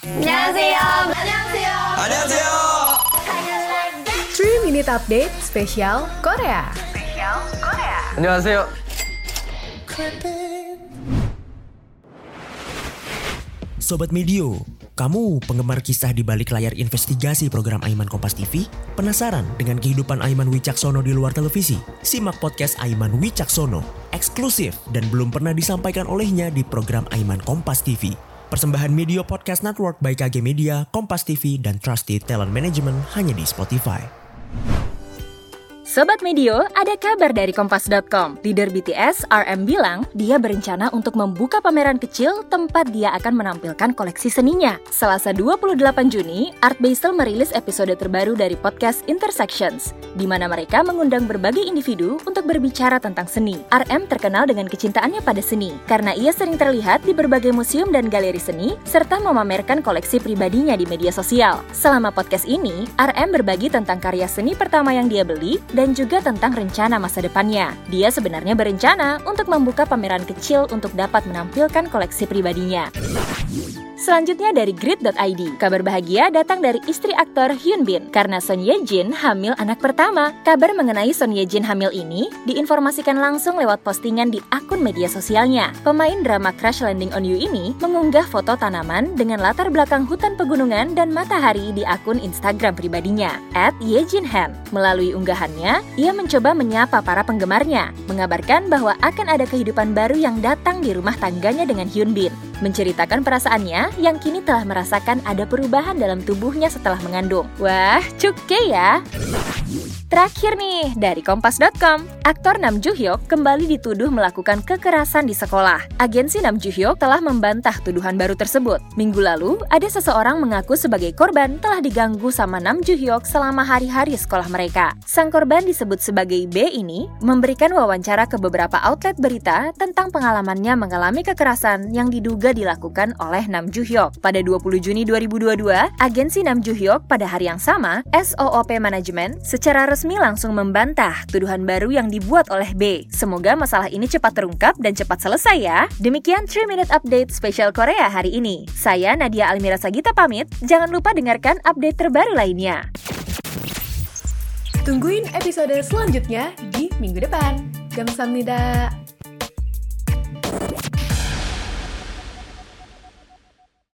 안녕하세요. 안녕하세요. 안녕하세요. 3 Minute Update spesial Korea. 안녕하세요. Sobat Medio, kamu penggemar kisah di balik layar investigasi program Aiman Kompas TV? Penasaran dengan kehidupan Aiman Wicaksono di luar televisi? Simak podcast Aiman Wicaksono, eksklusif dan belum pernah disampaikan olehnya di program Aiman Kompas TV. Persembahan Media Podcast Network by KG Media, Kompas TV, dan Trusted Talent Management hanya di Spotify. Sobat Medio, ada kabar dari Kompas.com. Leader BTS, RM bilang dia berencana untuk membuka pameran kecil tempat dia akan menampilkan koleksi seninya. Selasa 28 Juni, Art Basel merilis episode terbaru dari podcast Intersections, di mana mereka mengundang berbagai individu untuk berbicara tentang seni. RM terkenal dengan kecintaannya pada seni, karena ia sering terlihat di berbagai museum dan galeri seni, serta memamerkan koleksi pribadinya di media sosial. Selama podcast ini, RM berbagi tentang karya seni pertama yang dia beli, juga tentang rencana masa depannya. Dia sebenarnya berencana untuk membuka pameran kecil untuk dapat menampilkan koleksi pribadinya. Selanjutnya dari grid.id. Kabar bahagia datang dari istri aktor Hyun Bin karena Son Ye Jin hamil anak pertama. Kabar mengenai Son Ye Jin hamil ini diinformasikan langsung lewat postingan di akun media sosialnya. Pemain drama Crash Landing on You ini mengunggah foto tanaman dengan latar belakang hutan pegunungan dan matahari di akun Instagram pribadinya at Ye Jin Han. Melalui unggahannya, ia mencoba menyapa para penggemarnya, mengabarkan bahwa akan ada kehidupan baru yang datang di rumah tangganya dengan Hyun Bin menceritakan perasaannya yang kini telah merasakan ada perubahan dalam tubuhnya setelah mengandung. Wah, cuke ya! Terakhir nih, dari Kompas.com, aktor Nam Joo Hyuk kembali dituduh melakukan kekerasan di sekolah. Agensi Nam Joo Hyuk telah membantah tuduhan baru tersebut. Minggu lalu, ada seseorang mengaku sebagai korban telah diganggu sama Nam Joo Hyuk selama hari-hari sekolah mereka. Sang korban disebut sebagai B ini memberikan wawancara ke beberapa outlet berita tentang pengalamannya mengalami kekerasan yang diduga dilakukan oleh Nam Joo Hyuk. Pada 20 Juni 2022, agensi Nam Joo Hyuk pada hari yang sama, SOOP Management secara resmi langsung membantah tuduhan baru yang dibuat oleh B. Semoga masalah ini cepat terungkap dan cepat selesai ya. Demikian 3 Minute Update spesial Korea hari ini. Saya Nadia Almira Sagita pamit. Jangan lupa dengarkan update terbaru lainnya. Tungguin episode selanjutnya di minggu depan. Gamsamnida.